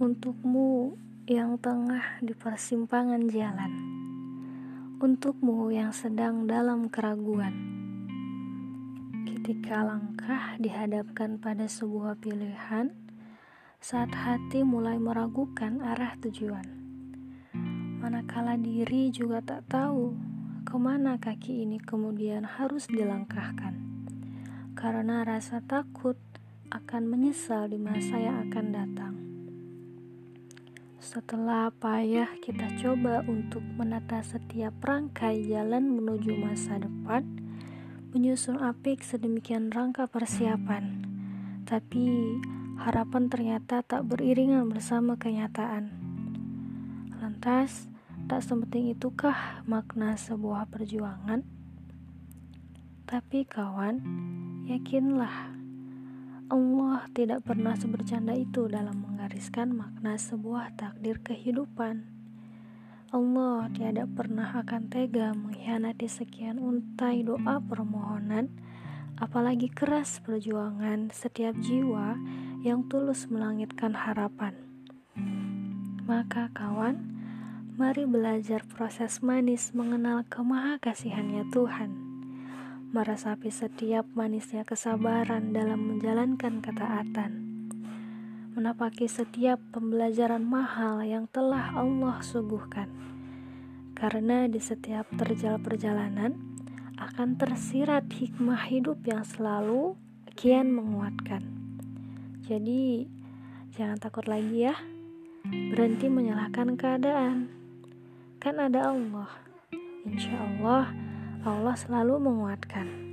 Untukmu yang tengah di persimpangan jalan, untukmu yang sedang dalam keraguan, ketika langkah dihadapkan pada sebuah pilihan, saat hati mulai meragukan arah tujuan, manakala diri juga tak tahu ke mana kaki ini kemudian harus dilangkahkan, karena rasa takut akan menyesal di masa yang akan datang. Setelah payah kita coba untuk menata setiap rangkai jalan menuju masa depan, menyusun apik sedemikian rangka persiapan, tapi harapan ternyata tak beriringan bersama kenyataan. Lantas, tak sepenting itukah makna sebuah perjuangan? Tapi kawan, yakinlah Allah tidak pernah sebercanda itu dalam menggariskan makna sebuah takdir kehidupan. Allah tiada pernah akan tega mengkhianati sekian untai doa permohonan, apalagi keras perjuangan setiap jiwa yang tulus melangitkan harapan. Maka kawan, mari belajar proses manis mengenal kemahakasihannya Tuhan meresapi setiap manisnya kesabaran dalam menjalankan ketaatan, menapaki setiap pembelajaran mahal yang telah Allah suguhkan. Karena di setiap terjal perjalanan akan tersirat hikmah hidup yang selalu kian menguatkan. Jadi, jangan takut lagi ya. Berhenti menyalahkan keadaan. Kan ada Allah. Insya Allah Allah selalu menguatkan.